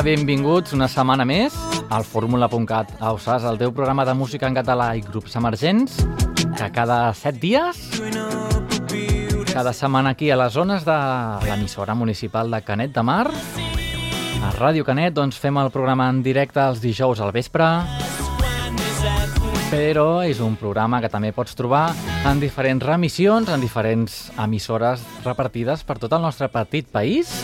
Benvinguts una setmana més al Fórmula.cat. A USAS, el teu programa de música en català i grups emergents, que cada set dies, cada setmana aquí a les zones de l'emissora municipal de Canet de Mar, a Ràdio Canet, doncs fem el programa en directe els dijous al vespre, però és un programa que també pots trobar en diferents remissions, en diferents emissores repartides per tot el nostre petit país,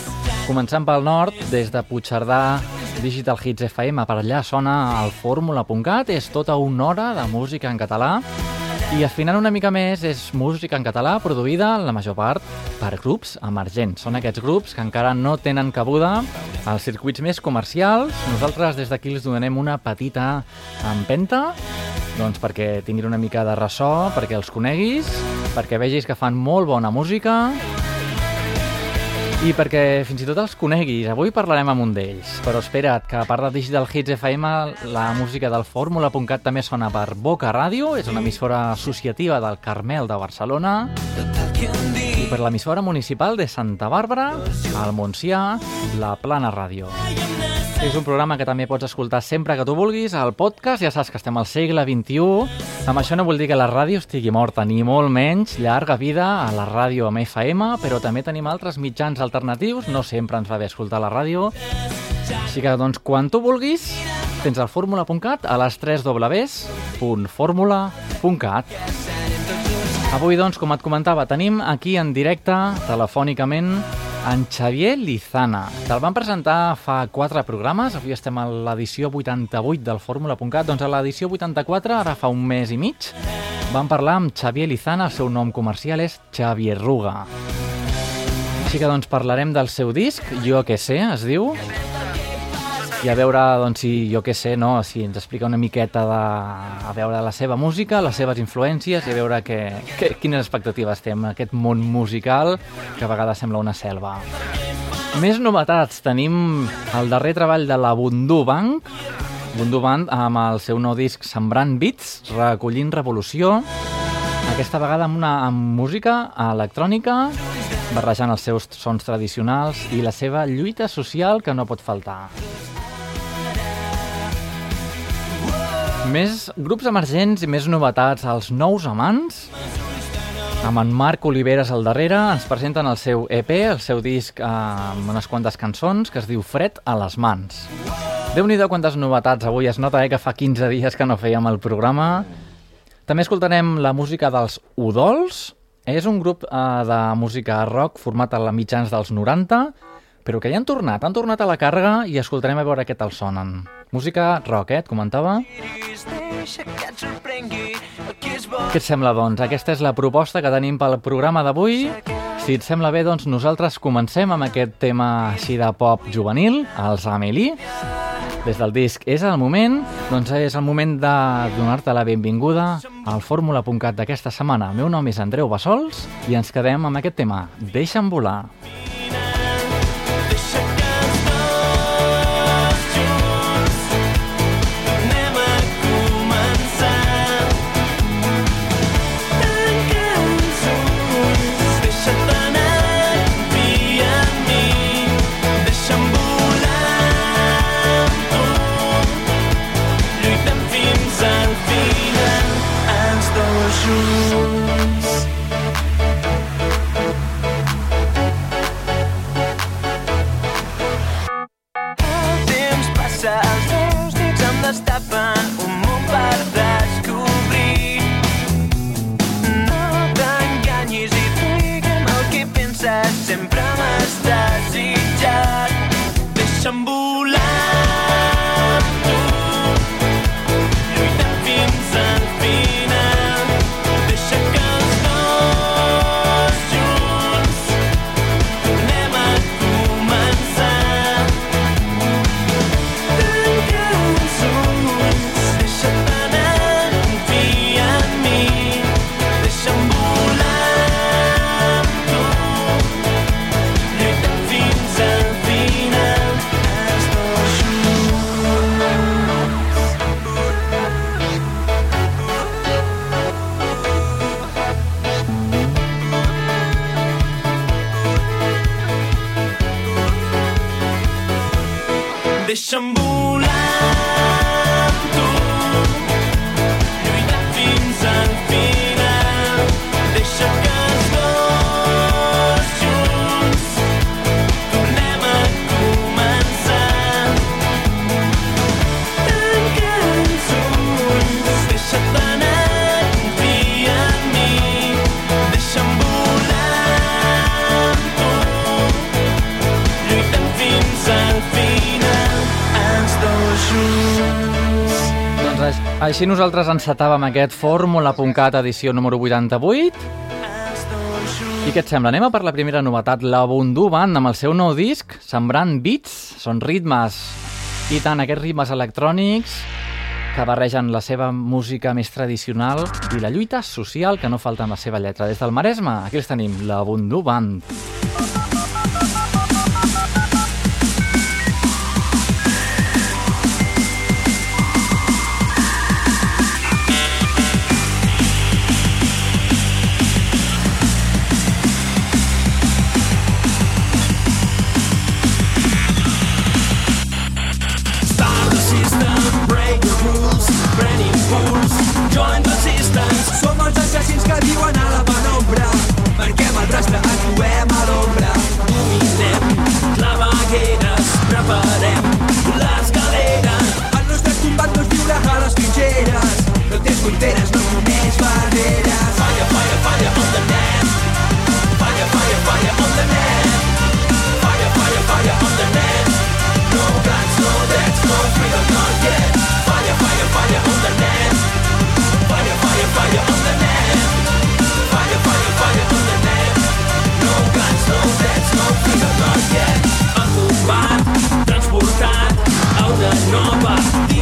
Començant pel nord, des de Puigcerdà, Digital Hits FM, per allà sona el fórmula.cat, és tota una hora de música en català, i afinant una mica més, és música en català produïda, la major part, per grups emergents. Són aquests grups que encara no tenen cabuda als circuits més comercials. Nosaltres des d'aquí els donem una petita empenta doncs perquè tinguin una mica de ressò, perquè els coneguis, perquè vegis que fan molt bona música i perquè fins i tot els coneguis. Avui parlarem amb un d'ells, però espera't que a part de Digital Hits FM, la música del Fórmula.cat també sona per Boca Ràdio, és una emissora associativa del Carmel de Barcelona, per l'emissora municipal de Santa Bàrbara, al Montsià, la Plana Ràdio. És un programa que també pots escoltar sempre que tu vulguis, al podcast, ja saps que estem al segle XXI. Amb això no vull dir que la ràdio estigui morta, ni molt menys, llarga vida a la ràdio amb FM, però també tenim altres mitjans alternatius, no sempre ens va bé escoltar la ràdio. Així que, doncs, quan tu vulguis, tens el fórmula.cat a les 3 www.formula.cat. Avui, doncs, com et comentava, tenim aquí en directe, telefònicament, en Xavier Lizana. Te'l van presentar fa quatre programes, avui estem a l'edició 88 del Fórmula.cat, doncs a l'edició 84, ara fa un mes i mig, vam parlar amb Xavier Lizana, el seu nom comercial és Xavier Ruga. Així que doncs parlarem del seu disc, Jo que sé, es diu, i a veure, doncs, si jo què sé, no? si ens explica una miqueta de, a veure la seva música, les seves influències i a veure que, que, quines expectatives té en aquest món musical que a vegades sembla una selva. Més novetats. Tenim el darrer treball de la Bundu Bank, Bundu Band amb el seu nou disc Sembrant Beats, recollint revolució, aquesta vegada amb, una, amb música electrònica, barrejant els seus sons tradicionals i la seva lluita social que no pot faltar. Més grups emergents i més novetats. Els nous amants, amb en Marc Oliveres al darrere, ens presenten el seu EP, el seu disc amb unes quantes cançons, que es diu Fred a les mans. déu nhi quantes novetats avui. Es nota eh, que fa 15 dies que no fèiem el programa. També escoltarem la música dels Udols. És un grup eh, de música rock format a mitjans dels 90, però que ja han tornat, han tornat a la càrrega i escoltarem a veure què tal sonen. Música rock, eh, et comentava? Què et sembla, doncs? Aquesta és la proposta que tenim pel programa d'avui. Si et sembla bé, doncs nosaltres comencem amb aquest tema així de pop juvenil, els Amélie. Des del disc És el moment, doncs és el moment de donar-te la benvinguda al fórmula.cat d'aquesta setmana. El meu nom és Andreu Bassols i ens quedem amb aquest tema, Deixa'm volar. Així nosaltres encetàvem aquest Fórmula.cat edició número 88. I què et sembla? Anem a per la primera novetat, la Bundú Band, amb el seu nou disc, Sembrant Beats, són ritmes. I tant, aquests ritmes electrònics que barregen la seva música més tradicional i la lluita social que no falta en la seva lletra. Des del Maresme, aquí els tenim, la Bundú Band. Bundú Band. trombas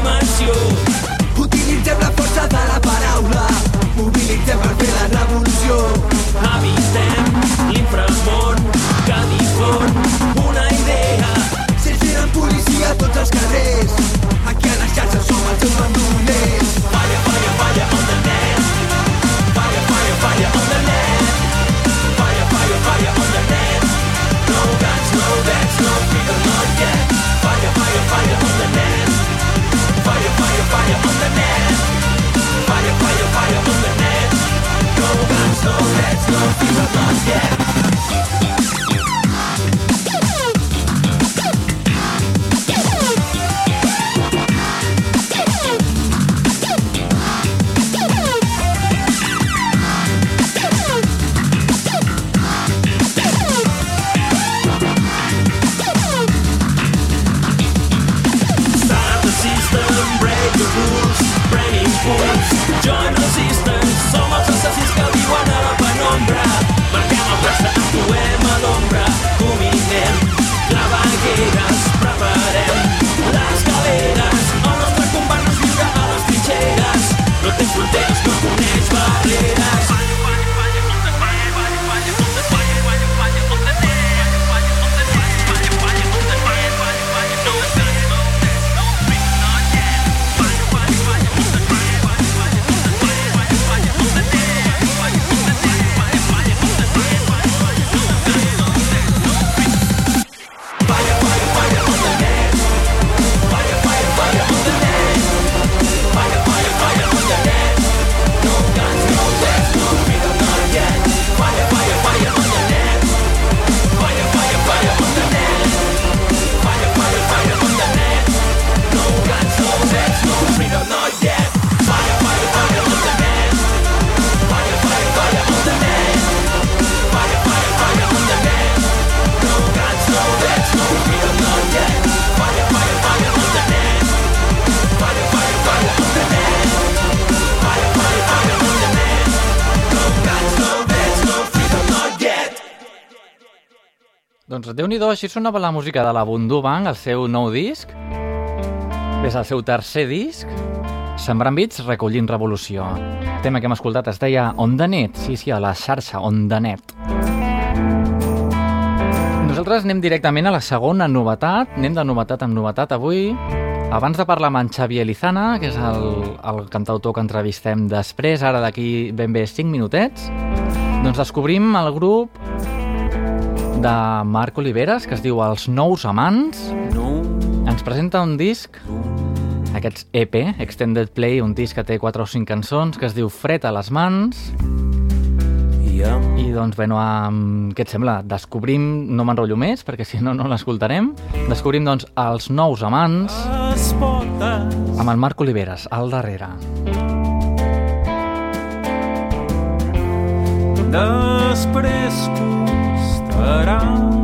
Doncs déu nhi així sonava la música de la Bundu Bang, el seu nou disc. És el seu tercer disc. Sembrant bits, recollint revolució. El tema que hem escoltat es deia Onda Net. Sí, sí, a la xarxa Onda Net. Nosaltres anem directament a la segona novetat. Anem de novetat amb novetat avui. Abans de parlar amb en Xavier Lizana, que és el, el cantautor que entrevistem després, ara d'aquí ben bé 5 minutets, doncs descobrim el grup de Marc Oliveres que es diu Els nous amants. Ens presenta un disc, aquest EP, Extended Play, un disc que té 4 o 5 cançons, que es diu Fred a les mans. I doncs, bueno, um, què et sembla? Descobrim, no m'enrotllo més, perquè si no, no l'escoltarem. Descobrim, doncs, Els nous amants amb el Marc Oliveres, al darrere. Després but I'm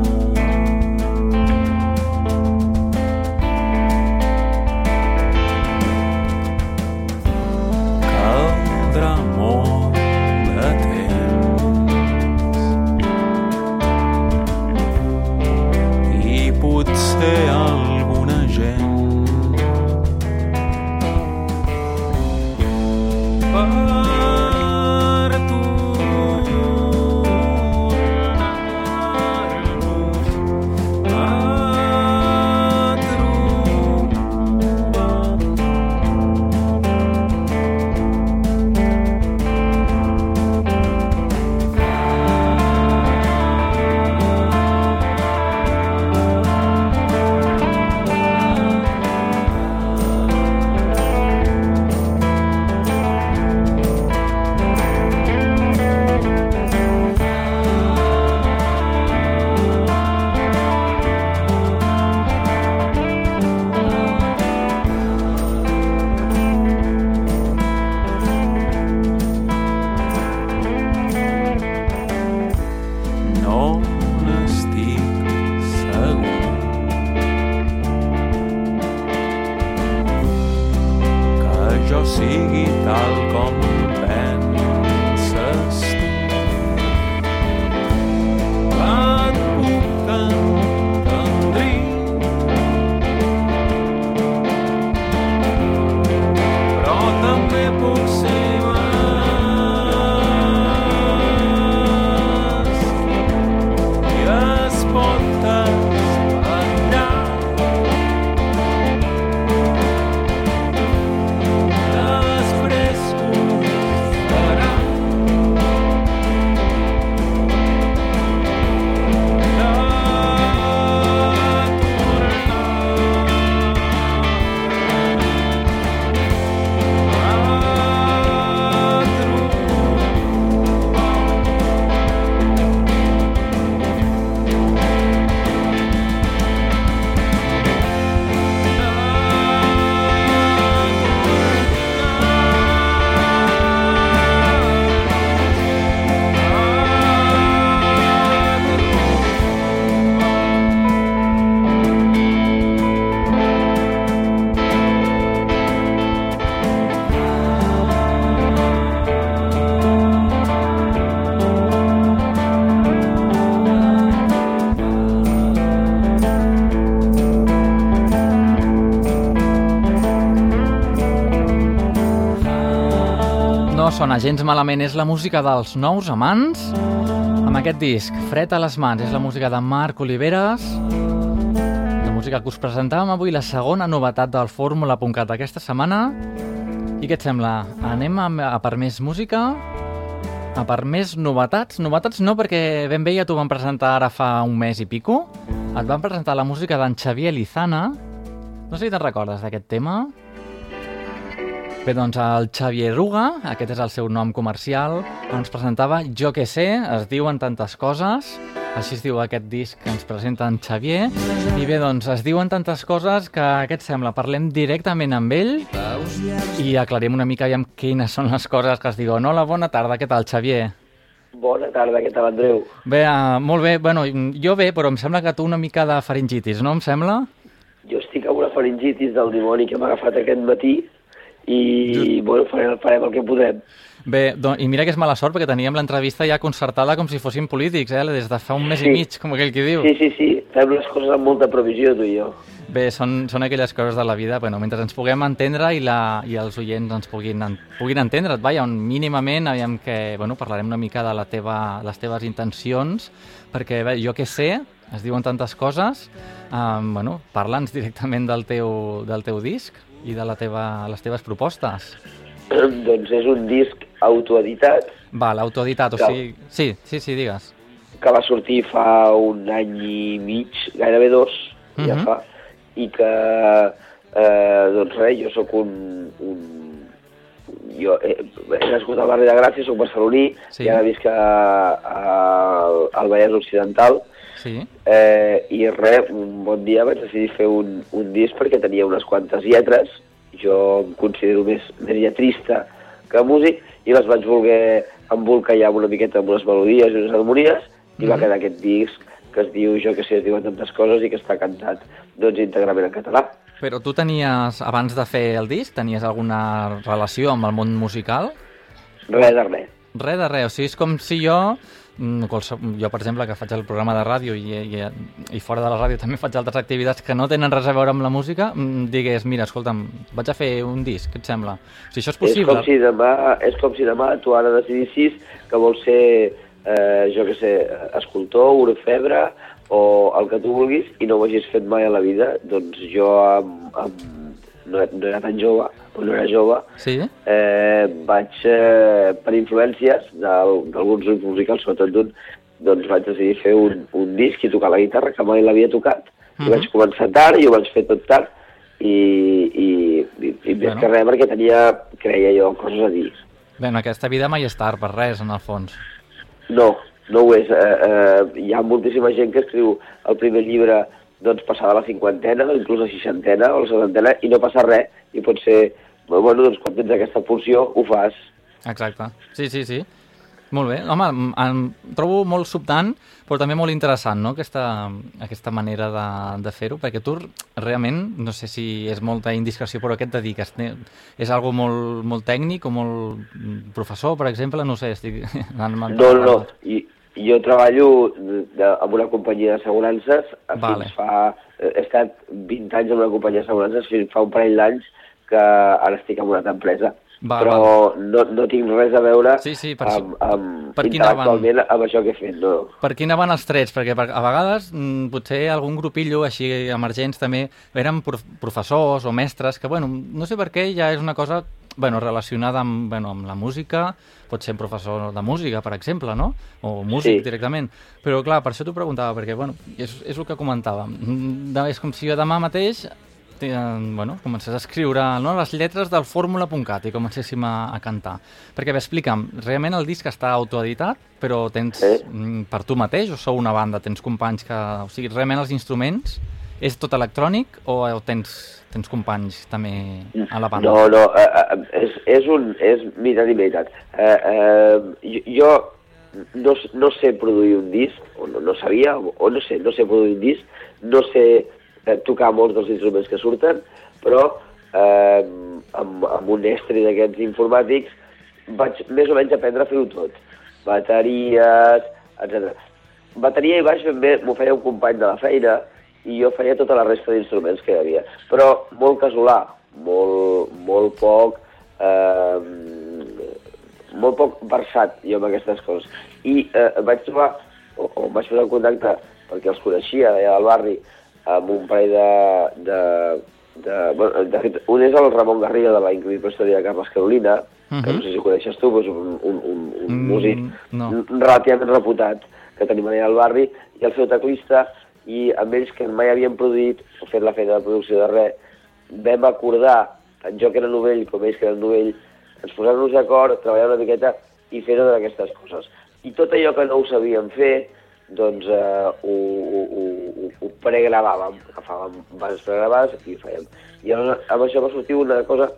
gens malament, és la música dels nous amants, amb aquest disc, Fred a les mans, és la música de Marc Oliveres, la música que us presentàvem avui, la segona novetat del Fórmula.cat aquesta setmana. I què et sembla? Anem a, a per més música? A per més novetats? Novetats no, perquè ben bé ja t'ho van presentar ara fa un mes i pico. Et van presentar la música d'en Xavier Lizana. No sé si te'n recordes d'aquest tema. Bé, doncs el Xavier Ruga, aquest és el seu nom comercial, ens presentava Jo que sé, es diuen tantes coses, així es diu aquest disc que ens presenta en Xavier, i bé, doncs es diuen tantes coses que, què et sembla, parlem directament amb ell i aclarim una mica aviam quines són les coses que es diuen. Hola, bona tarda, què tal, Xavier? Bona tarda, què tal, Andreu? Bé, uh, molt bé, bueno, jo bé, però em sembla que tu una mica de faringitis, no em sembla? Jo estic amb una faringitis del dimoni que m'ha agafat aquest matí i, bueno, farem, farem el que podem. Bé, doncs, i mira que és mala sort perquè teníem l'entrevista ja concertada com si fossin polítics, eh? des de fa un mes Sí. i mig, com aquell qui diu. Sí, sí, sí, fem les coses amb molta previsió, tu i jo. Bé, són, són aquelles coses de la vida, bueno, mentre ens puguem entendre i, la, i els oients ens puguin, en, puguin entendre't, vaja, on mínimament aviam que, bueno, parlarem una mica de la teva, les teves intencions, perquè bé, jo que sé, es diuen tantes coses, um, bueno, parla'ns directament del teu, del teu disc i de la teva, les teves propostes. doncs és un disc autoeditat Va, l'autoeditat, o Cal. sigui... Sí, sí, sí, digues. que va sortir fa un any i mig, gairebé dos, ja Mhm. fa, i que, eh, doncs res, jo sóc un, un jo he, he nascut al barri de Gràcia, soc barceloní, sí. i ara visc a, a, al Vallès Occidental, Sí? eh, i res, un bon dia vaig decidir fer un, un disc perquè tenia unes quantes lletres, jo em considero més, més lletrista que músic, i les vaig voler embolcallar una miqueta amb unes melodies i unes harmonies, i va Mhm. quedar aquest disc que es diu Jo que sé, es diuen tantes coses i que està cantat doncs íntegrament en català. Però tu tenies, abans de fer el disc, tenies alguna relació amb el món musical? Res de res. Res de res, o sigui, és com si jo, mm, jo per exemple, que faig el programa de ràdio i, i, i fora de la ràdio també faig altres activitats que no tenen res a veure amb la música, mm, digués, mira, escolta'm, vaig a fer un disc, què et sembla? O sigui, això és És possible? com, si demà, és com si demà tu ara decidissis que vols ser, eh, jo que sé, escultor, orfebre o el que tu vulguis i no ho hagis fet mai a la vida. Doncs jo amb, amb, no, no era tan jove, no era jove, Sí? eh, vaig, eh, per influències d'alguns grups musicals, sobretot d'un, doncs vaig decidir fer un, un disc i tocar la guitarra, que mai l'havia tocat. Mhm. I vaig començar tard i ho vaig fer tot tard, i, i, i, i més Bueno. que res perquè tenia, creia jo, coses a dir. Bé, en aquesta vida mai és tard per res, en el fons. No, no ho és. Eh, eh, hi ha moltíssima gent que escriu el primer llibre doncs, passada la cinquantena, inclús la seixantena o la setantena, i no passa res, i pot ser... Bueno, doncs quan tens aquesta funció, ho fas. Exacte. Sí, sí, sí. Molt bé. Home, em, trobo molt sobtant, però també molt interessant, no?, aquesta, aquesta manera de, de fer-ho, perquè tu realment, no sé si és molta indiscreció, però què et dediques? És algo molt, molt tècnic o molt mm, professor, per exemple? No sé, estic... No, no, no. I, jo treballo de, amb una companyia d'assegurances Vale. fins fa... eh, He estat 20 anys en una companyia d'assegurances fins fa un parell d'anys que ara estic en una altra empresa. Va, però no, no tinc res a veure Sí, sí, per amb, amb, per quina van- intel·lectualment amb això que he fet. No. Per quina van els trets? Perquè per, a vegades mm, potser algun grupillo així emergents també eren prof professors o mestres que, bueno, no sé per què ja és una cosa bueno, relacionada amb, bueno, amb la música, pot ser professor de música, per exemple, no? O músic Sí. directament. Però clar, per això t'ho preguntava, perquè bueno, és, és el que comentàvem. Mm, És com si jo demà mateix bueno, comencés a escriure no, les lletres del fórmula.cat i comencéssim a, a cantar. Perquè bé, explica'm, realment el disc està autoeditat, però tens Sí. mm, per tu mateix o sou una banda? Tens companys que... O sigui, realment els instruments és tot electrònic o tens, tens companys també a la banda? No, no, eh, eh, és, és, un, és meitat i meitat. Eh, eh, jo no, no sé produir un disc, o no, no sabia, o, o no sé, no sé produir un disc, no sé eh, tocar molts dels instruments que surten, però eh, amb, amb un estri d'aquests informàtics vaig més o menys aprendre a fer-ho tot. Bateries, etc. Bateria i baix ben m'ho feia un company de la feina i jo feia tota la resta d'instruments que hi havia. Però molt casolà, molt, molt poc... Eh, molt poc versat jo amb aquestes coses. I eh, vaig trobar, o, o vaig posar en contacte, perquè els coneixia d'allà del barri, amb un parell de... de, de, bueno, de fet, un és el Ramon Garriga de la increïble història de Carles Carolina, que Mhm. no sé si ho coneixes tu, però és un, un, un, un Mm, músic no. relativament reputat que tenim allà al barri, i el seu teclista, i amb ells que mai havien produït o fet la feina de producció de res, vam acordar, tant jo que era novell com ells que eren novell, ens posar-nos d'acord, treballar una miqueta i fer totes aquestes coses. I tot allò que no ho sabíem fer, doncs eh, ho, ho, ho, ho, pregravàvem, agafàvem bases pregravades i ho fèiem. I llavors amb això va sortir una cosa,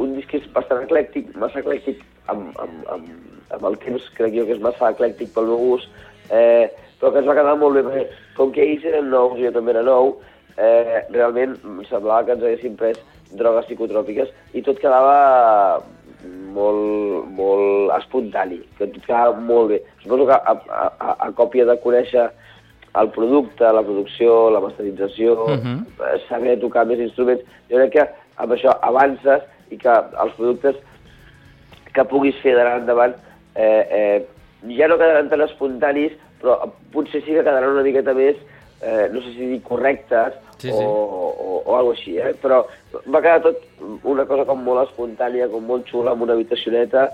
un disc que és bastant eclèctic, massa eclèctic amb, amb, amb, amb el temps, crec jo que és massa eclèctic pel meu gust, eh, però que ens va quedar molt bé, perquè com que ells eren nous i jo també era nou, eh, realment em semblava que ens haguessin pres drogues psicotròpiques i tot quedava molt, molt espontani, que tot quedava molt bé. Suposo que a, a, a, còpia de conèixer el producte, la producció, la masterització, Mhm. eh, saber tocar més instruments, jo crec que amb això avances i que els productes que puguis fer d'ara endavant eh, eh, ja no quedaran tan espontanis, però potser sí que quedaran una miqueta més, eh, no sé si dir correctes Sí, o, sí. o, o alguna així, eh? però va quedar tot una cosa com molt espontània, com molt xula, amb una habitacioneta,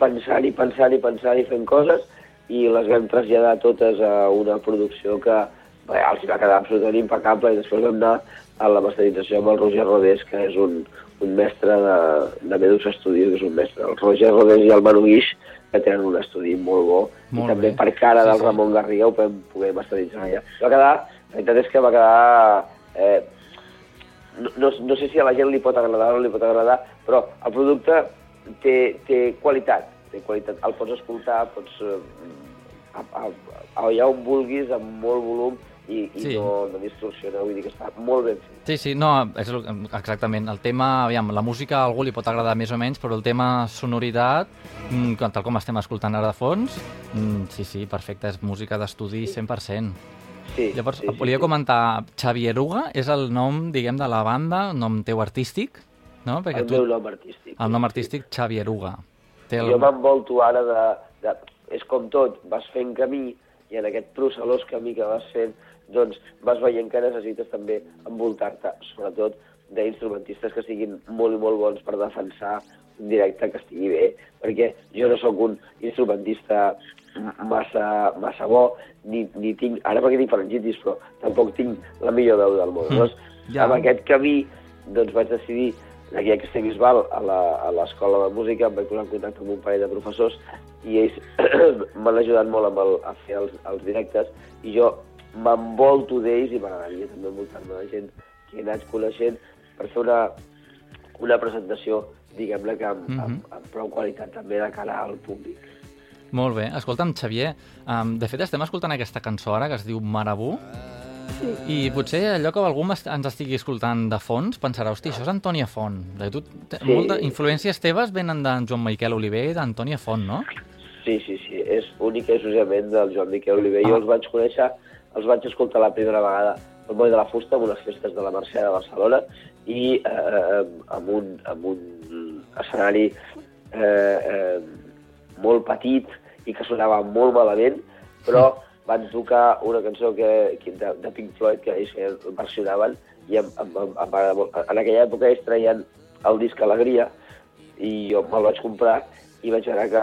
pensant i pensant i pensant i fent coses, i les vam traslladar totes a una producció que, bé, els va quedar absolutament impecable i després vam anar a la masterització amb el Roger Rodés, que és un, un mestre de, de Medusa Studio, que és un mestre. El Roger Rodés i el Manu Guix, que tenen un estudi molt bo, Molt i també bé. per cara Sí, del sí. Ramon Garriga ho vam poder masteritzar allà. Va quedar, la veritat és que va quedar... Eh, no, no, no sé si a la gent li pot agradar o no li pot agradar, però el producte té, té qualitat, té qualitat. El pots escoltar, pots... Eh, a, a, a, allà on vulguis, amb molt volum, i, i Sí. no, no distorsiona, vull dir que està molt ben fet. Sí, sí, no, és el, exactament. El tema, aviam, la música a algú li pot agradar més o menys, però el tema sonoritat, mm, tal com estem escoltant ara de fons, mm, sí, sí, perfecte, és música d'estudi 100%. Sí, Llavors, sí, sí, volia sí. comentar, Xavier Uga és el nom, diguem, de la banda, nom teu artístic, no? Perquè El tu, meu nom artístic. el nom artístic, Xavier Uga. Té el... Jo m'envolto ara de, de... És com tot, vas fent camí i en aquest procel·lós camí que vas fent, doncs vas veient que necessites també envoltar-te, sobretot d'instrumentistes que siguin molt i molt bons per defensar un directe que estigui bé, perquè jo no sóc un instrumentista massa, massa bo, ni, ni tinc, ara perquè tinc faringitis, però tampoc tinc la millor veu del món. Mm, Llavors, ja. amb aquest camí, doncs vaig decidir aquí a Castellbisbal, a la- a l'escola de música, em vaig posar en contacte amb un parell de professors i ells m'han ajudat molt amb el, a fer els, els directes i jo m'envolto d'ells i m'agradaria també envoltar-me de gent que he anat coneixent per fer una, una presentació, diguem-ne que amb, Mhm. amb, amb prou qualitat també de cara al públic. Molt bé. Escolta'm, Xavier, um, de fet estem escoltant aquesta cançó ara que es diu Marabú, i potser allò que algú ens estigui escoltant de fons pensarà, hosti, això és Antònia Font. De tu, Sí. molta, influències teves venen d'en Joan Miquel Oliver i d'Antònia Font, no? Sí, sí, sí, és únic i exclusivament del Joan Miquel Oliver. Ah. Jo els vaig conèixer, els vaig escoltar la primera vegada al Moll de la Fusta, en unes festes de la Mercè de Barcelona, i eh, amb, un, amb un escenari eh, eh, molt petit i que sonava molt malament, però van tocar una cançó que, que de, de Pink Floyd que ells versionaven i em, em, em, em va agradar molt. En aquella època ells traien el disc Alegria i jo me'l vaig comprar i vaig veure que,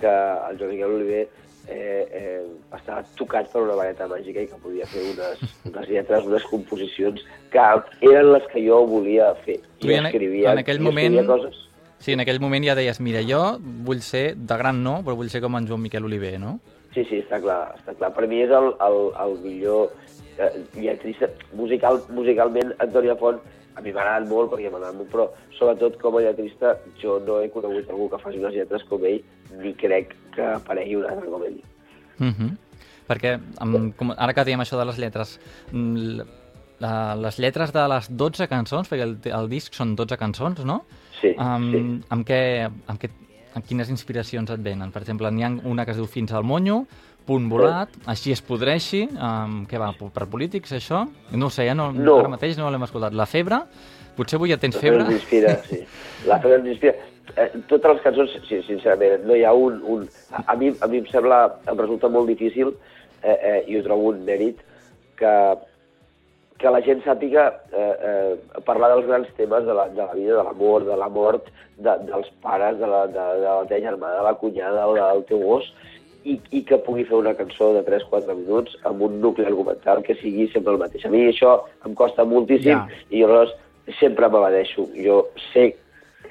que el Joan Miquel Oliver eh, eh, estava tocat per una vareta màgica i que podia fer unes, unes lletres, unes composicions que eren les que jo volia fer. Tu I en- escrivia, en aquell i moment- coses. Sí, en aquell moment ja deies, mira, jo vull ser, de gran no, però vull ser com en Joan Miquel Oliver, no? Sí, sí, està clar, està clar. Per mi és el, el, el millor eh, lletrista. Musical, musicalment, Antònia Font, a mi m'ha agradat molt, perquè m'ha agradat molt, però sobretot com a lletrista, jo no he conegut algú que faci unes lletres com ell, ni crec que aparegui un altre com ell. Mhm. Perquè, amb, com, ara que diem això de les lletres, mm, la, les lletres de les 12 cançons, perquè el, el disc són 12 cançons, no? Sí, Amb, sí. amb, què, amb, què, amb quines inspiracions et venen? Per exemple, n'hi ha una que es diu Fins al monyo, Punt volat, Així es podreixi, um, què va, per polítics, això? No ho sé, ja no, No. ara mateix no l'hem escoltat. La febre, potser avui ja tens La febre febre? ens inspira, sí. La febre ens inspira. Eh, totes les cançons, sí, sincerament, no hi ha un... un... A, a, mi, a mi em sembla, em resulta molt difícil, eh, eh, i ho trobo un mèrit, que, que la gent sàpiga eh, eh, parlar dels grans temes de la, de la vida, de l'amor, de la mort, de, dels pares, de la, de, de la teva germana, de la cunyada o del teu gos, i, i que pugui fer una cançó de 3-4 minuts amb un nucli argumental que sigui sempre el mateix. A mi això em costa moltíssim Ja. i llavors sempre m'evadeixo. Jo sé,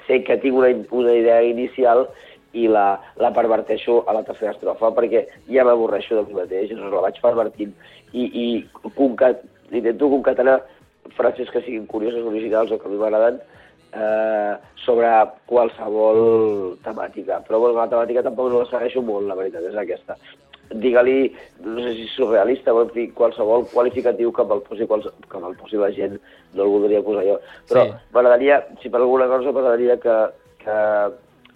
sé que tinc una, una idea inicial i la, la perverteixo a la tercera estrofa perquè ja m'avorreixo de mi mateix, llavors la vaig pervertint i, i concat, intento concatenar frases que siguin curioses, originals o que a mi m'agraden eh, sobre qualsevol temàtica. Però bueno, la temàtica tampoc no la segueixo molt, la veritat és aquesta. Digue-li, no sé si surrealista o en fi, qualsevol qualificatiu que me'l posi, quals, que me'l posi la gent, no el voldria posar jo. Però Sí. m'agradaria, si per alguna cosa m'agradaria que, que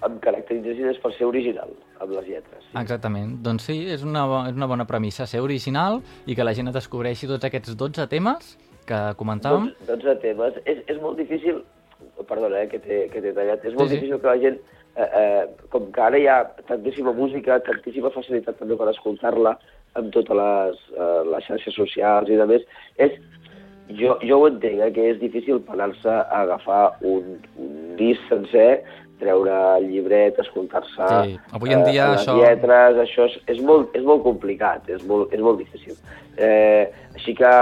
em caracteritzessin és per ser original amb les lletres. Sí. Exactament. Doncs sí, és una, és una bona premissa, ser original i que la gent descobreixi tots aquests 12 temes que comentàvem. 12, 12 temes. És, és molt difícil, perdona eh, que t'he tallat, és molt Sí, sí. difícil que la gent, eh, eh, com que ara hi ha tantíssima música, tantíssima facilitat també per escoltar-la amb totes les, eh, les xarxes socials i de més, és, jo, jo ho entenc, eh, que és difícil parar-se a agafar un, un disc sencer treure el llibret, escoltar-se Sí, avui en dia eh, això- lletres, això és, és, molt, és molt complicat, és molt, és molt difícil. Eh, així que,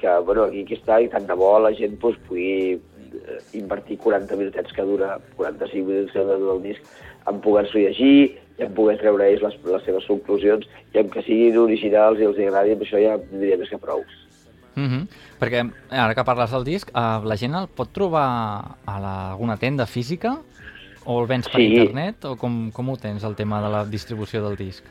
que bueno, aquí, aquí està, i tant de bo la gent doncs, pugui eh, invertir 40 minutets que dura, 45 minuts que dura el disc, en poder-s'ho llegir, i en poder treure ells les, les seves conclusions, i en que siguin originals i els agradi, amb això ja diria més que prou. Mm Perquè ara que parles del disc, eh, la gent el pot trobar a la, alguna tenda física? O el vens per Sí. internet? O com, com ho tens, el tema de la distribució del disc?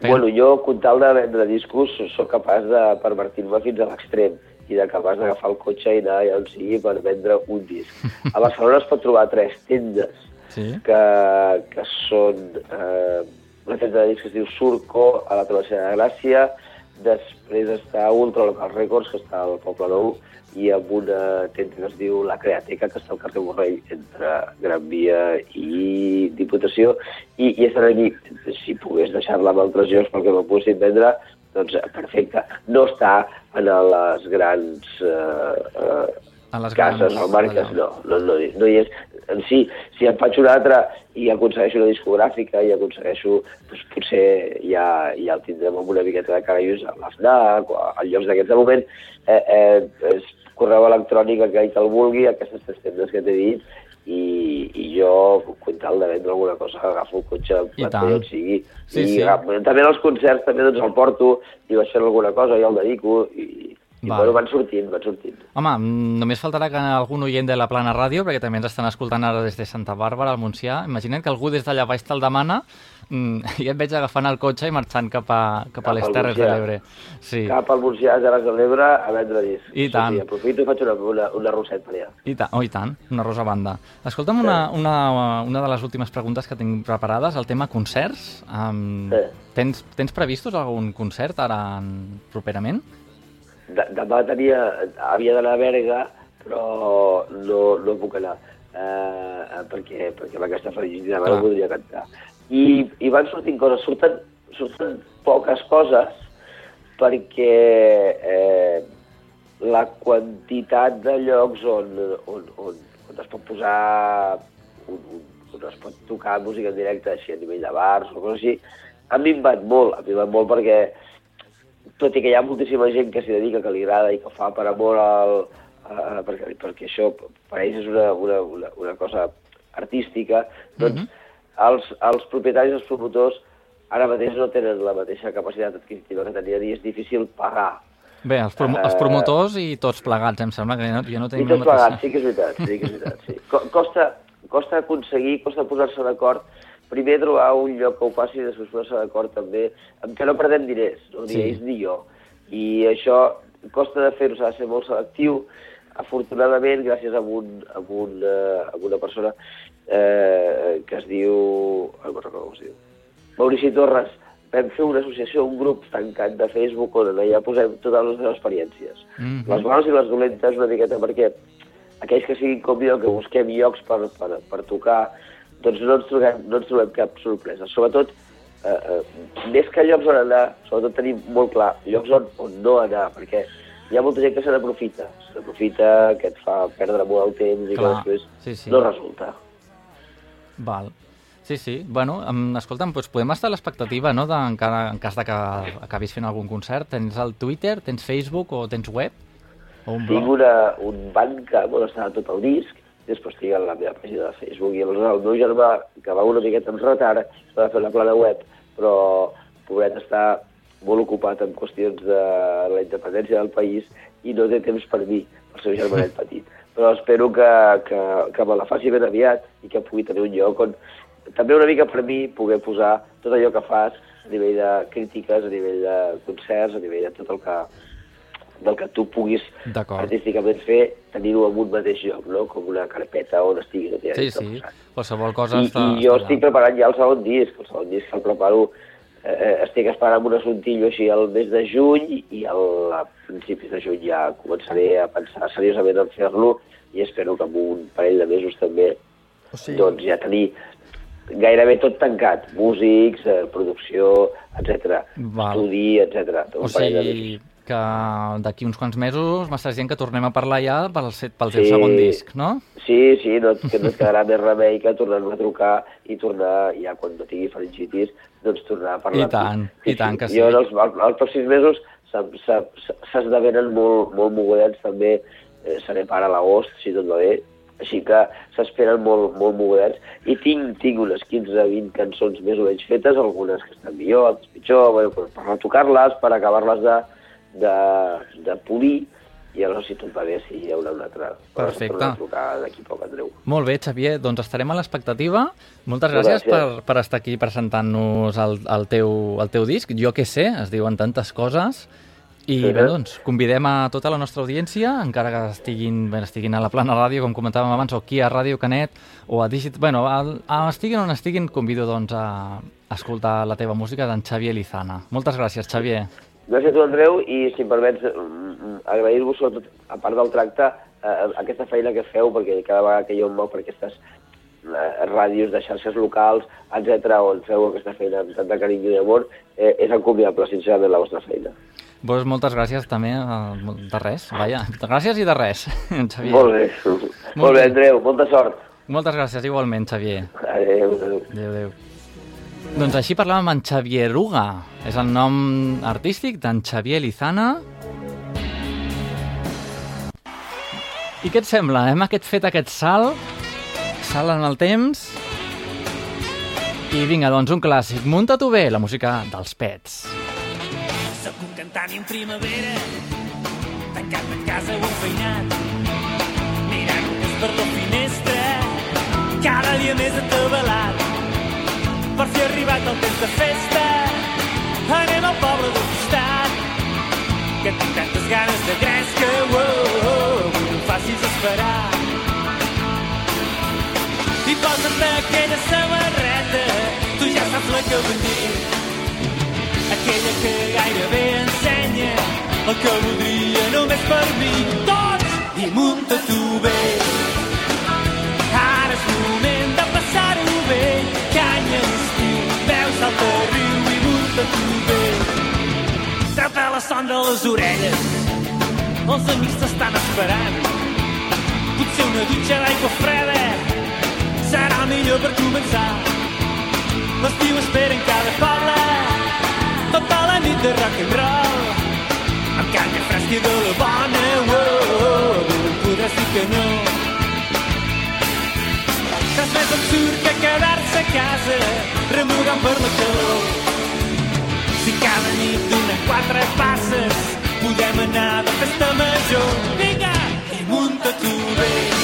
Perquè- Bueno, jo, con tal de vendre discos, sóc capaç de pervertir-me fins a l'extrem i de capaç d'agafar el cotxe i anar allà on sigui per vendre un disc. A Barcelona es pot trobar tres tendes Sí? que, que són eh, una tenda de discs que es diu Surco, a la travessera de Gràcia, després està Ultra Local Records, que està al Poble Nou, i amb una tenda que es diu La Createca, que està al carrer Borrell, entre Gran Via i Diputació, i, i estan aquí. Si pogués deixar-la amb altres llocs perquè me poguessin vendre, doncs eh, perfecte. No està en les grans eh, eh, A les cases grans, o marques, no, no, no, no hi és. En si, si en faig una altra i aconsegueixo una discogràfica i aconsegueixo, doncs potser ja, ja el tindrem amb una miqueta de carallos a l'FNAC o a llocs d'aquests. De moment, eh, eh, és correu electrònic a qui te'l vulgui, aquestes tres tendes que t'he dit, i, i jo, quan tal de vendre alguna cosa, agafo el cotxe, I tant. on sigui, Sí, i sí. agafo- també en els concerts també doncs, el porto, i vaig fent alguna cosa, i el dedico, i, i Val. bueno, van sortint, van sortint. Home, mm, només faltarà que algun oient de la Plana Ràdio, perquè també ens estan escoltant ara des de Santa Bàrbara, al Montsià, imagina't que algú des d'allà baix te'l demana mm, i et veig agafant el cotxe i marxant cap a, cap a Cap les al Terres de l'Ebre. Sí. Cap al Montsià, Terres de l'Ebre, a vendre discs. I Sí, tant. Sí, aprofito i faig una, una, una rosset per allà. I, ta oh, I tant, una rosa banda. Escolta'm una, una, una de les últimes preguntes que tinc preparades, el tema concerts. Um, Sí. tens, tens previstos algun concert ara en, properament? De, demà tenia, havia d'anar a Berga, però no, no puc anar, eh, perquè, perquè amb aquesta felicitat Clar. no podria cantar. I, I van sortint coses, surten, surten poques coses, perquè eh, la quantitat de llocs on, on, on, on es pot posar, on, on, on es pot tocar música en directe, així a nivell de bars o coses així, ha minvat molt, ha minvat molt perquè tot i que hi ha moltíssima gent que s'hi dedica, que li agrada i que fa per amor al, a, perquè, perquè això per ells és una, una, una, una cosa artística, doncs Mhm. els, els propietaris, els promotors, ara mateix no tenen la mateixa capacitat adquisitiva que tenien i és difícil pagar. Bé, els, prom Eh, els promotors i tots plegats, em sembla que ja no, ja no I tenim tots la mateixa... plegats, sí que és veritat, sí que és veritat. Sí. Co- Costa, costa aconseguir, costa posar-se d'acord, primer trobar un lloc que ho faci i després posar-se d'acord també, amb què no perdem diners, no? ni Sí. ells ni jo. I això costa de fer-ho, s'ha de ser molt selectiu. Afortunadament, gràcies a, un, a, un, uh, a una persona eh, que es diu... Ai, no recordo com es diu. Maurici Torres, vam fer una associació, un grup tancat de Facebook on allà posem totes les nostres experiències. Mhm. Les bones i les dolentes una miqueta perquè aquells que siguin com jo, que busquem llocs per, per, per tocar, doncs no ens, trobem, no ens trobem cap sorpresa. Sobretot, eh, eh, més que llocs on anar, sobretot tenim molt clar llocs on, on no anar, perquè hi ha molta gent que se n'aprofita, se n'aprofita, que et fa perdre molt el temps i Clar, que després sí, sí. no resulta. Val. Sí, sí. Bueno, escolta'm, doncs podem estar a l'expectativa, no?, de, encara, en cas de que acabis fent algun concert. Tens el Twitter, tens Facebook o tens web? O un Tinc blog? una, un banc que bueno, està tot el disc, després a la meva pàgina de Facebook i aleshores el meu germà, que va una miqueta amb retard, va fer una plana web, però pobret està molt ocupat amb qüestions de la independència del país i no té temps per mi, el seu germanet petit. Però espero que, que, que me la faci ben aviat i que pugui tenir un lloc on també una mica per mi poder posar tot allò que fas a nivell de crítiques, a nivell de concerts, a nivell de tot el que, del que tu puguis artísticament fer, tenir-ho en un mateix lloc, no? com una carpeta on estigui ja Sí, sí. posat. Qualsevol cosa I, està... I jo està estic preparant ja el segon disc, el segon disc el preparo, eh, estic esperant amb un assuntillo així al mes de juny i al, a principis de juny ja començaré a pensar seriosament en fer-lo i espero que en un parell de mesos també O sigui, doncs ja tenir gairebé tot tancat, músics, eh, producció, etc, estudi, etc. O sigui, que d'aquí uns quants mesos m'estàs dient que tornem a parlar ja pel, set- pel teu Sí. segon disc, no? Sí, sí, no, que no et quedarà més remei que tornar-me a trucar i tornar, ja quan no tingui faringitis, doncs tornar a parlar. I tant, i tant que sí. Jo en els, els, els pròxims mesos s'esdevenen molt, molt mogudets, també eh, seré pare a l'agost, si tot va bé, així que s'esperen molt, molt mogudets. I tinc, tinc unes 15-20 cançons més o menys fetes, algunes que estan millor, altres pitjor, bueno, per, per retocar-les, per acabar-les de, de, de polir, i llavors, si tot va bé, sí, hi haurà una altra. Perfecte. Tornar a trucar d'aquí poc, Andreu. Molt bé, Xavier, doncs estarem a l'expectativa. Moltes gràcies, gràcies. per, per estar aquí presentant-nos el, el, teu, el teu disc. Jo que sé, es diuen tantes coses. I Sí, bé, eh? doncs, convidem a tota la nostra audiència, encara que estiguin, bé, estiguin a la plana ràdio, com comentàvem abans, o aquí a Ràdio Canet, o a Digit... Bueno, a, estiguin on estiguin, convido doncs, a escoltar la teva música d'en Xavier Lizana. Moltes gràcies, Xavier. Gràcies a tu, Andreu, i si em permets, mm, agrair-vos sobretot, a part del tracte, eh, aquesta feina que feu, perquè cada vegada que jo em moc per aquestes eh, ràdios de xarxes locals, etc on feu aquesta feina amb tant de carinyo i amor, eh, és encomiable, sincerament, la vostra feina. Pues moltes gràcies també, eh, de res, vaja, gràcies i de res, Xavier. Molt bé. Molt bé, bé. Andreu, molta sort. Moltes gràcies igualment, Xavier. Adéu, adéu. Adéu, adéu. Doncs així parlàvem amb en Xavier Ruga. És el nom artístic d'en Xavier Lizana. I què et sembla? Hem aquest fet aquest salt, salt en el temps. I vinga, doncs un clàssic. Munta-t'ho bé, la música dels pets. Sóc un cantant en primavera, tancat a casa o enfeinat, mirant un per la finestra, cada dia més atabalat. Per fi ha arribat el temps de festa, anem al poble del costat, que tinc tantes ganes de gresca, oh, oh, oh, no em facis esperar. I posa't aquella samarreta, tu ja saps la que vull dir, aquella que gairebé ensenya el que voldria només per mi. Tots! I munta tu bé. Treu-te la son de les orelles, els amics t'estan esperant. Potser una dutxa d'aigua freda serà millor per començar. L'estiu espera en cada poble tota la nit de rock and roll. Amb canya fresca i de la bona oh, oh, oh, em podràs dir que no. Res més absurd que quedar-se a casa remugant per la calor si cada nit donen quatre passes podem anar de festa major. Vinga, i munta tu bé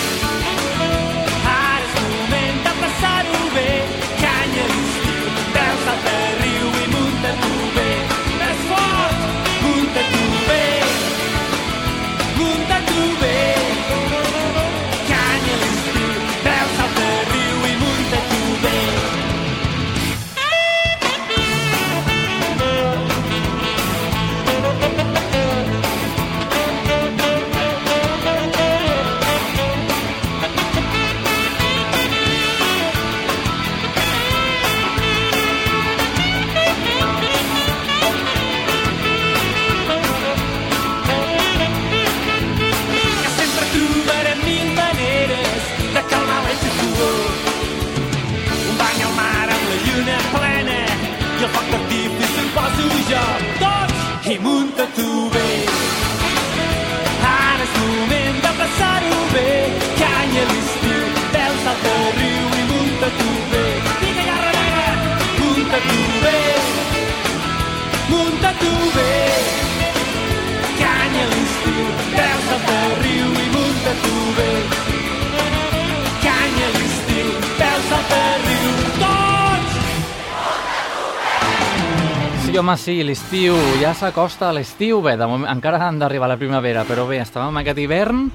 home, sí, l'estiu, ja s'acosta a l'estiu, bé, de moment, encara han d'arribar la primavera, però bé, estàvem en aquest hivern,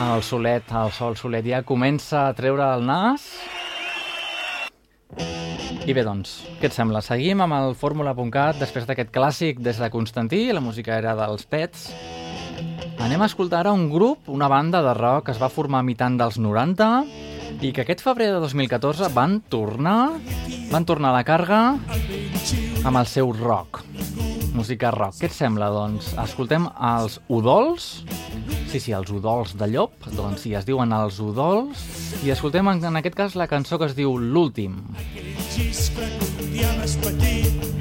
el solet, el sol solet ja comença a treure el nas. I bé, doncs, què et sembla? Seguim amb el fórmula.cat després d'aquest clàssic des de Constantí, la música era dels Pets. Anem a escoltar ara un grup, una banda de rock que es va formar a mitant dels 90 i que aquest febrer de 2014 van tornar, van tornar a la càrrega amb el seu rock, música rock. Què et sembla, doncs? Escoltem els udols, sí, sí, els udols de llop, doncs sí, es diuen els udols, i escoltem en, en aquest cas la cançó que es diu L'últim. Aquell xiscle que un dia vas patir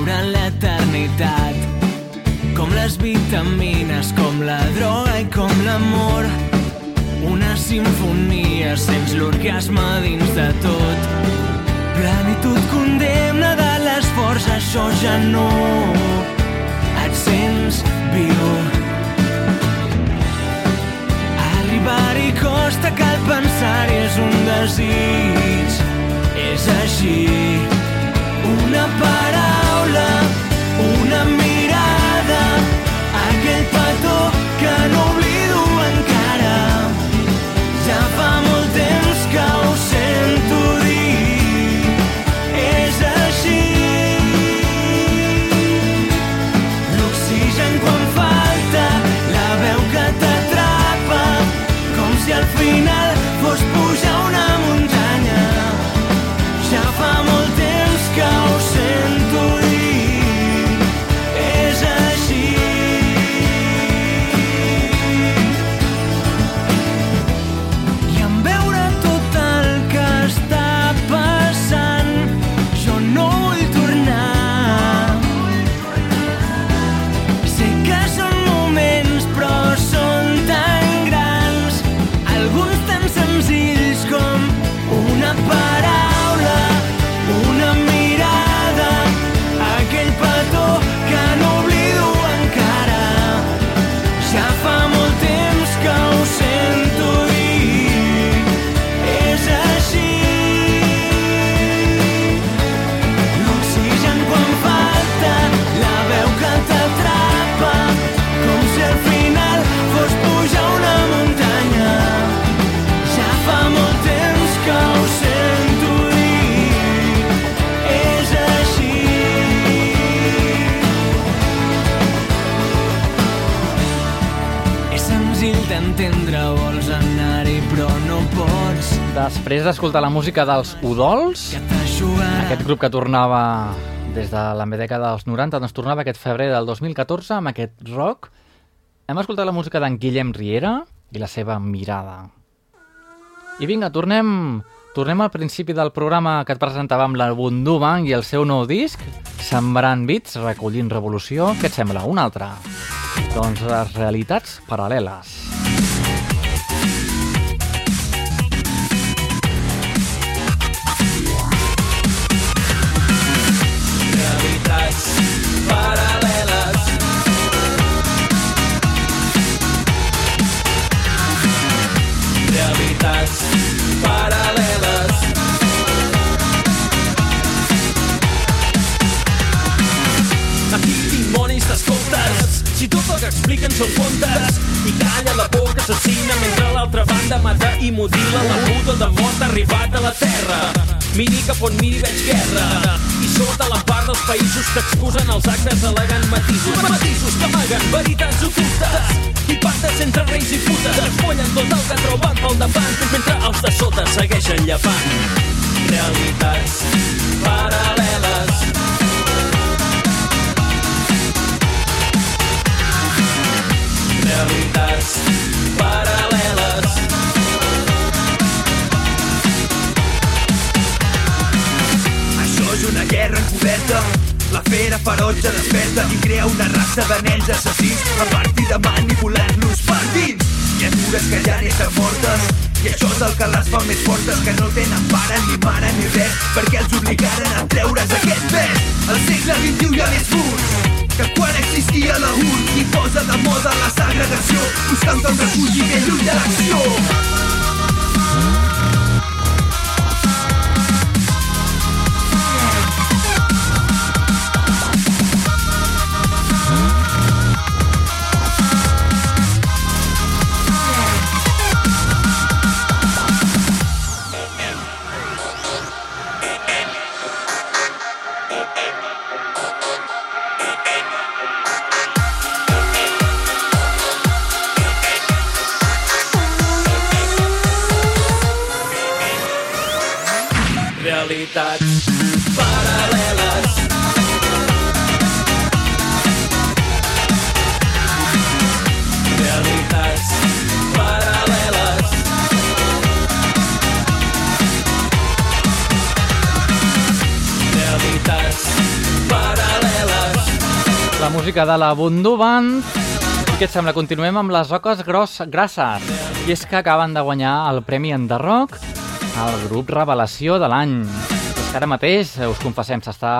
veure en l'eternitat. Com les vitamines, com la droga i com l'amor. Una sinfonia sents l'orgasme dins de tot. Plenitud condemna de l'esforç, això ja no. Et sents viu. Arribar-hi costa, cal pensar és un desig. És així una parada una mirada, aquel pato que han no Després d'escoltar la música dels Udols, aquest grup que tornava des de la dècada dels 90, doncs tornava aquest febrer del 2014 amb aquest rock. Hem escoltat la música d'en Guillem Riera i la seva mirada. I vinga, tornem, tornem al principi del programa que et presentàvem la Bundubank i el seu nou disc, Sembrant bits, recollint revolució. Què et sembla? Un altre? Doncs les realitats paral·leles. T'escoltes Si tot el que expliquen són contes I calla la por que assassina mentre l'altra banda mata i mutila la puta de mort arribat a la terra. Miri cap on miri veig guerra. I sota la part dels països que excusen els actes alegant matisos. Matisos que amaguen veritats ocultes. I pactes entre reis i putes. Esfollen tot el que trobat pel davant Mentre els de sota segueixen llepant Realitats paral·leles realitats paral·leles. Això és una guerra encoberta la fera ferotge desperta i crea una raça de nens assassins a partir de manipular-los per dins. Criatures que ja n'estan mortes i això és el que les fa més fortes que no tenen pare ni mare ni res perquè els obligaren a treure's aquest pes. Al segle XXI hi ha més que quan existia la URSS i posa de moda la segregació buscant un refugi ben lluny de l'acció. Música de la Bundu Band. I què et sembla? Continuem amb les roques gros, grasses. I és que acaben de guanyar el Premi Enderrock al grup Revelació de l'any. És que ara mateix, eh, us confessem, s'està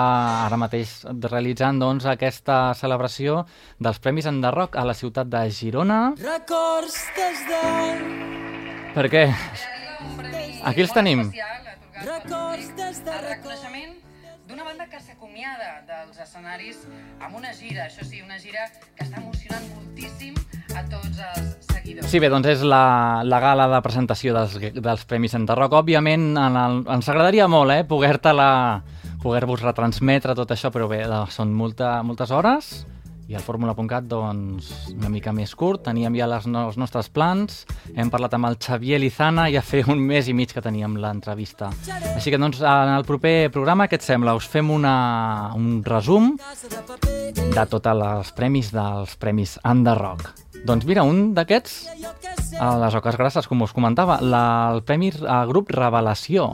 ara mateix realitzant doncs, aquesta celebració dels Premis Enderrock a la ciutat de Girona. Records des de... Per què? Aquí els tenim. Records des de reconeixement d'una banda que s'acomiada dels escenaris amb una gira, això sí, una gira que està emocionant moltíssim a tots els seguidors. Sí, bé, doncs és la, la gala de presentació dels, dels Premis Enderrock. Òbviament, en el, ens agradaria molt eh, poder-te-la poder-vos retransmetre tot això, però bé, de- són molta, moltes hores i el Fórmula.cat, doncs, una mica més curt. Teníem ja les, no, els nostres plans, hem parlat amb el Xavier Lizana, ja fer un mes i mig que teníem l'entrevista. Així que, doncs, en el proper programa, què et sembla? Us fem una, un resum de tots els premis dels Premis Enderrock. Doncs mira, un d'aquests a les oques grasses, com us comentava, la, el Premi a Grup Revelació.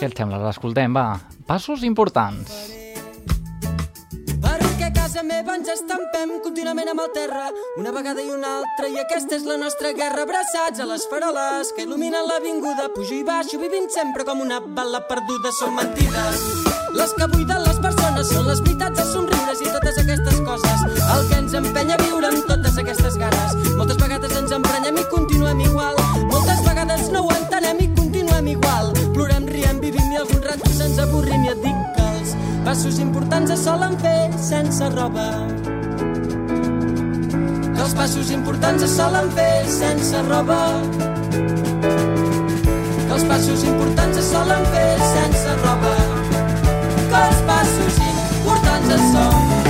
Què et sembla? L'escoltem, va. Passos importants. Meva ens estampem contínuament amb el terra, una vegada i una altra, i aquesta és la nostra guerra, abraçats a les faroles que il·luminen l'avinguda, pujo i baixo, vivint sempre com una bala perduda, són mentides. Les que buiden les persones són les veritats, els somriures i totes aquestes coses, el que ens empenya a viure amb totes aquestes ganes. Moltes vegades ens emprenyem i continuem igual, moltes vegades no ho entenem i continuem igual. Plorem, riem, vivim i alguns ratos ens avorrim i et dic passos importants es solen fer sense roba. Que els passos importants es solen fer sense roba. Que els passos importants es solen fer sense roba. Que els passos importants es solen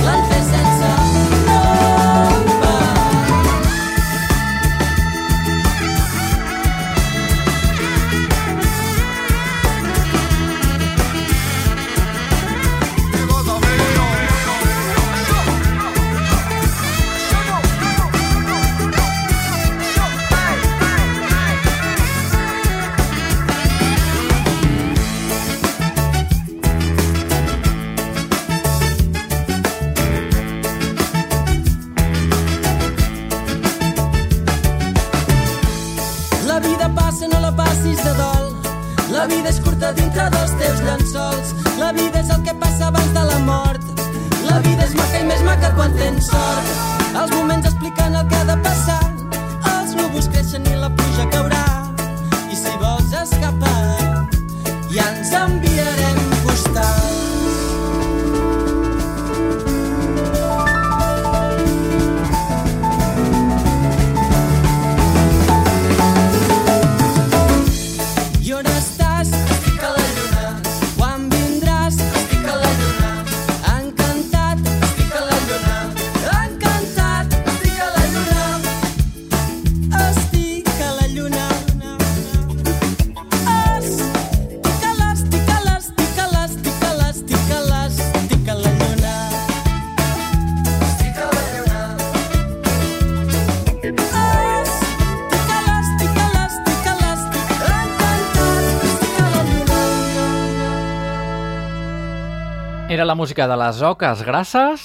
La música de les oques grasses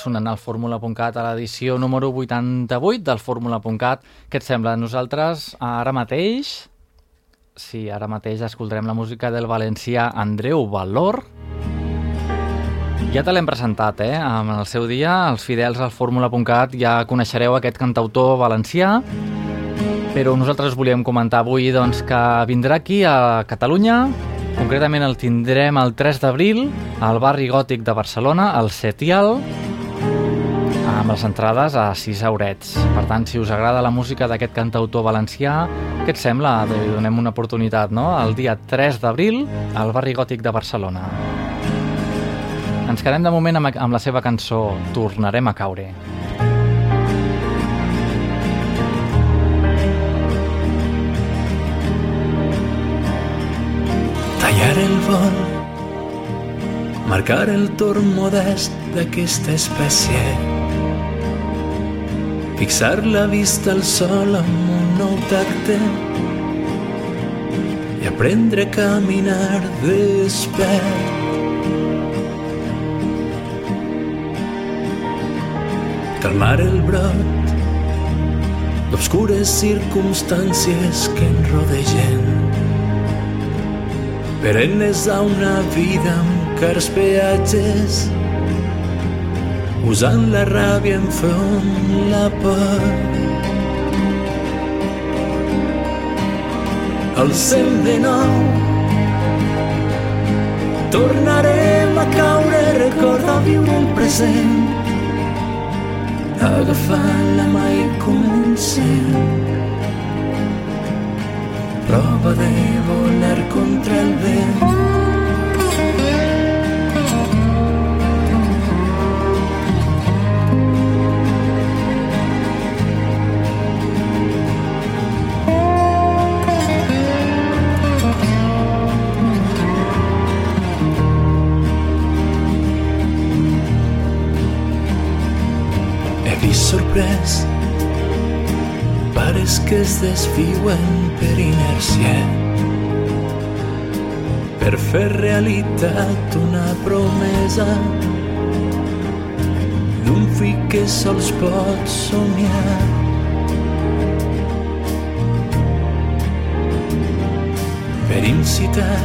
sonant al fórmula.cat a l'edició número 88 del fórmula.cat. Què et sembla? Nosaltres ara mateix, sí, ara mateix escoltarem la música del valencià Andreu Valor. Ja te l'hem presentat, eh? En el seu dia, els fidels al fórmula.cat ja coneixereu aquest cantautor valencià, però nosaltres volíem comentar avui doncs, que vindrà aquí a Catalunya, concretament el tindrem el 3 d'abril al barri gòtic de Barcelona, al Setial, amb les entrades a 6 eurets. Per tant, si us agrada la música d'aquest cantautor valencià, què et sembla? Li donem una oportunitat, no? El dia 3 d'abril al barri gòtic de Barcelona. Ens quedem de moment amb, amb la seva cançó Tornarem a caure. Tallar el vol, marcar el torn modest d'aquesta espècie, fixar la vista al sol amb un nou tacte i aprendre a caminar despert. Calmar el brot d'obscures circumstàncies que en rodegen perennes a una vida amb cars peatges usant la ràbia enfront la por. Al cel de nou tornarem a caure recorda viure el present agafar la mà i comencem prova de volar contra el vent. He vist sorprès pares que es desviuen per inèrcia per fer realitat una promesa d'un fill que sols pot somiar. Per incitar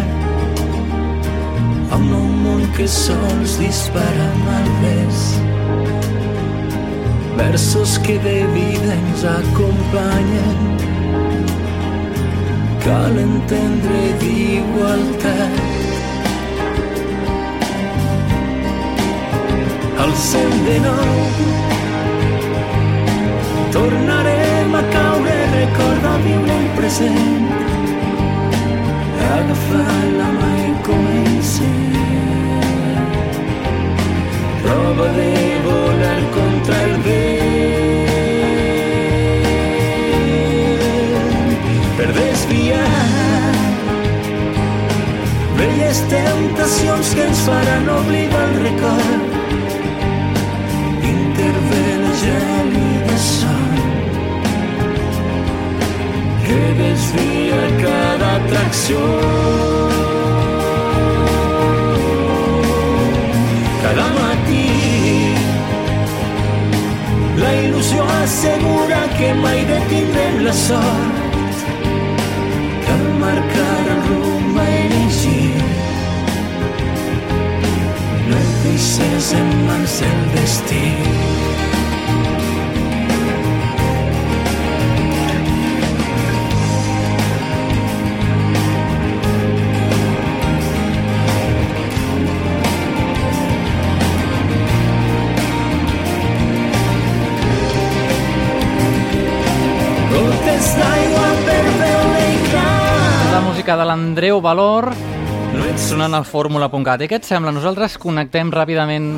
a un món que sols dispara malvés versos que de vida ens acompanyen. Cal entendre d'igualtat. Al cel de nou tornarem a caure, recorda viure el present. Agafar la mà i comencem. Prova de volar contra velles temptacions que ens faran oblidar el record. Intervé la gèlida son. Que desvia cada atracció. Cada matí la il·lusió assegura que mai detindrem la sort. Marcar el deixes en mans el destí. Per. La música de l'Andreu Valor sonant al fórmula.cat. I què et sembla? Nosaltres connectem ràpidament...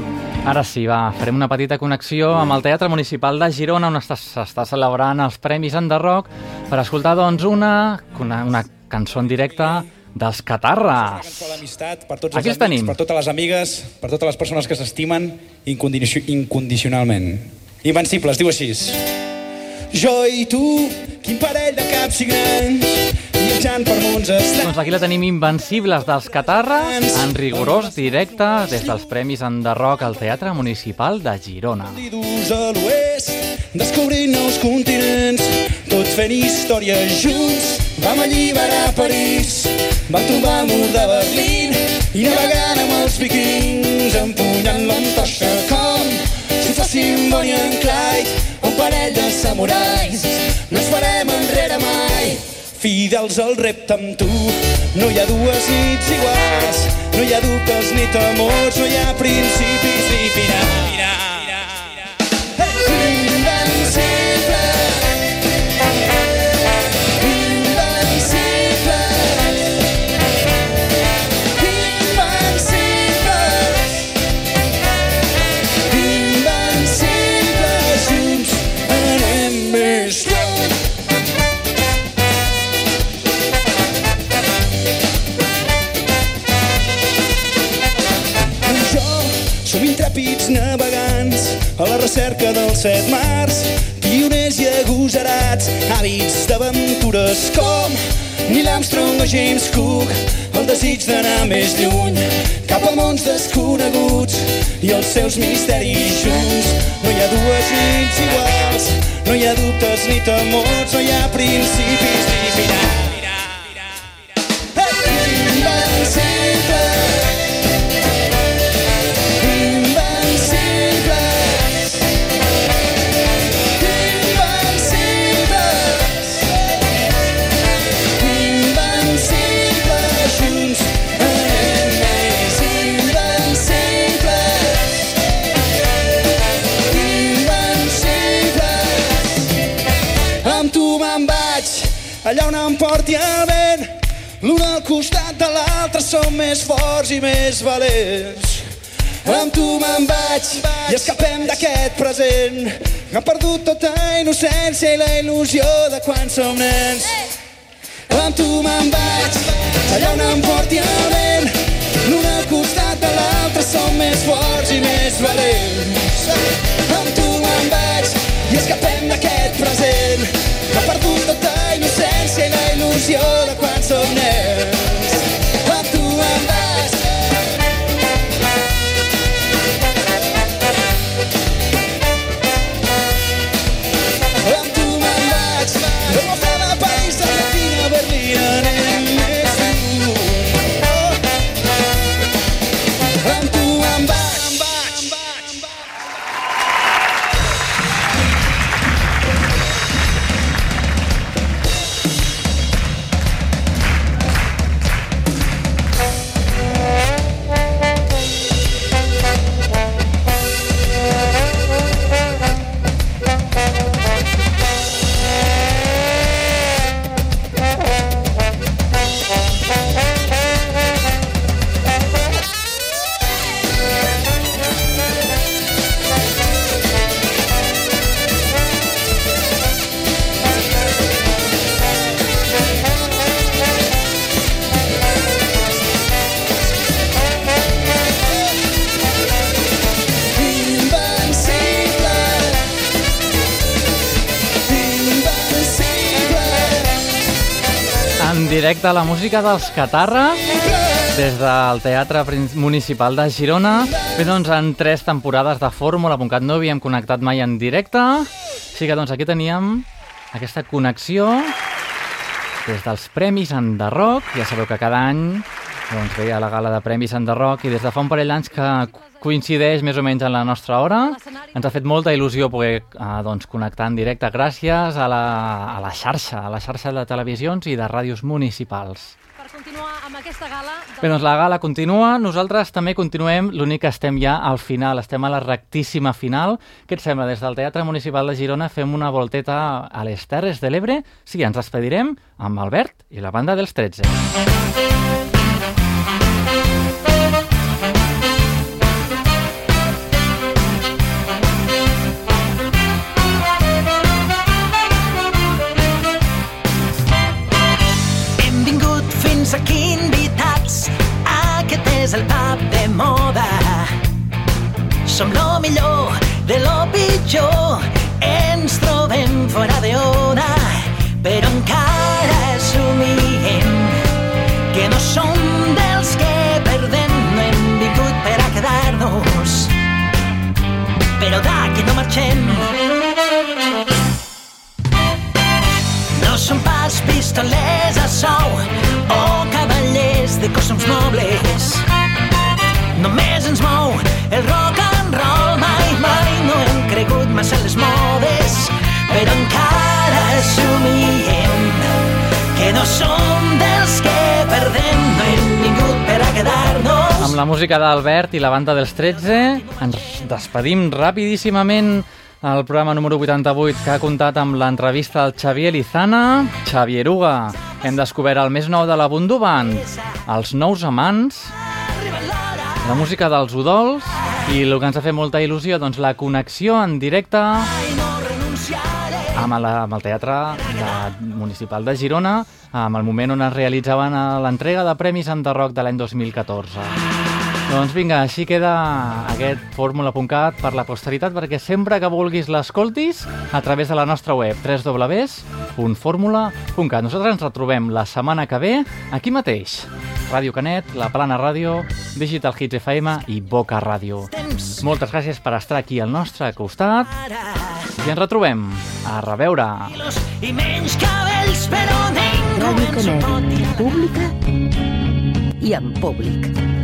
Ara sí, va, farem una petita connexió amb el Teatre Municipal de Girona, on està- s'està celebrant els Premis Enderroc, per escoltar, doncs, una, una, una cançó en directe dels Catarres. per tots Aquí els tenim. per totes les amigues, per totes les persones que s'estimen incondici incondicionalment. Invencibles, diu així. Jo i tu, quin parell de caps i grans, viatjant per mons estrans. Doncs aquí la tenim Invencibles dels Catarres, en rigorós directe des dels Premis Enderroc al Teatre Municipal de Girona. A l'oest, descobrint nous continents, tots fent història junts. Vam alliberar París, vam trobar mur de Berlín i navegant amb els vikings, empunyant l'antoixa com si fóssim Bonnie and Clyde, un parell de samurais. No ens farem enrere mai, fidels al repte amb tu. No hi ha dues nits iguals, no hi ha dubtes ni temors, no hi ha principis ni finals. Intrèpids navegants a la recerca dels set mars, pioners i agosarats, hàbits d'aventures com Neil Armstrong o James Cook, el desig d'anar més lluny, cap a mons desconeguts i els seus misteris junts. No hi ha dues nits iguals, no hi ha dubtes ni temors, no hi ha principis ni finals. Som més forts i més valents. Amb tu me'n vaig i escapem d'aquest present. Hem perdut tota innocència i la il·lusió de quan som nens. Amb tu me'n vaig, allà on em porti el vent. L'un al costat de l'altre som més forts i més valents. Amb tu me'n vaig i escapem d'aquest present. Hem perdut tota innocència i la il·lusió de quan som nens. Directe la música dels Catarres des del Teatre Municipal de Girona. Bé, doncs, en tres temporades de Fórmula.cat no havíem connectat mai en directe. Així que, doncs, aquí teníem aquesta connexió des dels Premis Enderroc. Ja sabeu que cada any doncs, ve a la gala de Premis Enderroc i des de fa un parell d'anys que coincideix més o menys en la nostra hora. Ens ha fet molta il·lusió poder eh, doncs, connectar en directe gràcies a la, a la xarxa, a la xarxa de televisions i de ràdios municipals. Per continuar amb aquesta gala... Bé, doncs la gala continua, nosaltres també continuem, l'únic que estem ja al final, estem a la rectíssima final. Què et sembla? Des del Teatre Municipal de Girona fem una volteta a les Terres de l'Ebre. Sí, ens despedirem amb Albert i la banda dels 13. Hem aquí invitats. Aquest és el pub de moda. Som lo millor de lo pitjor. Ens trobem fora de ona, però encara assumim que no som dels que perdem. No hem vingut per a quedar-nos, però d'aquí no marxem. Som pas pistolers a sou o cavallers de costums nobles. Només ens mou el rock and roll, mai, mai no hem cregut massa les modes, però encara assumiem que no som dels que perdem, no hem vingut per a quedar-nos. Amb la música d'Albert i la banda dels 13 ens despedim rapidíssimament el programa número 88 que ha comptat amb l'entrevista al Xavier Lizana, Xavier Uga. Hem descobert el més nou de la Bundu Band, els nous amants, la música dels Udols i el que ens ha fet molta il·lusió, doncs la connexió en directe amb, la, amb el Teatre de, Municipal de Girona, amb el moment on es realitzaven l'entrega de Premis Enderroc de l'any 2014. Doncs vinga, així queda aquest fórmula.cat per la posteritat, perquè sempre que vulguis l'escoltis a través de la nostra web www.formula.cat. Nosaltres ens retrobem la setmana que ve aquí mateix. Ràdio Canet, La Plana Ràdio, Digital Hits FM i Boca Ràdio. Moltes gràcies per estar aquí al nostre costat i ens retrobem. A reveure. I menys cabells, però ningú Ràdio Canet, pública i en públic.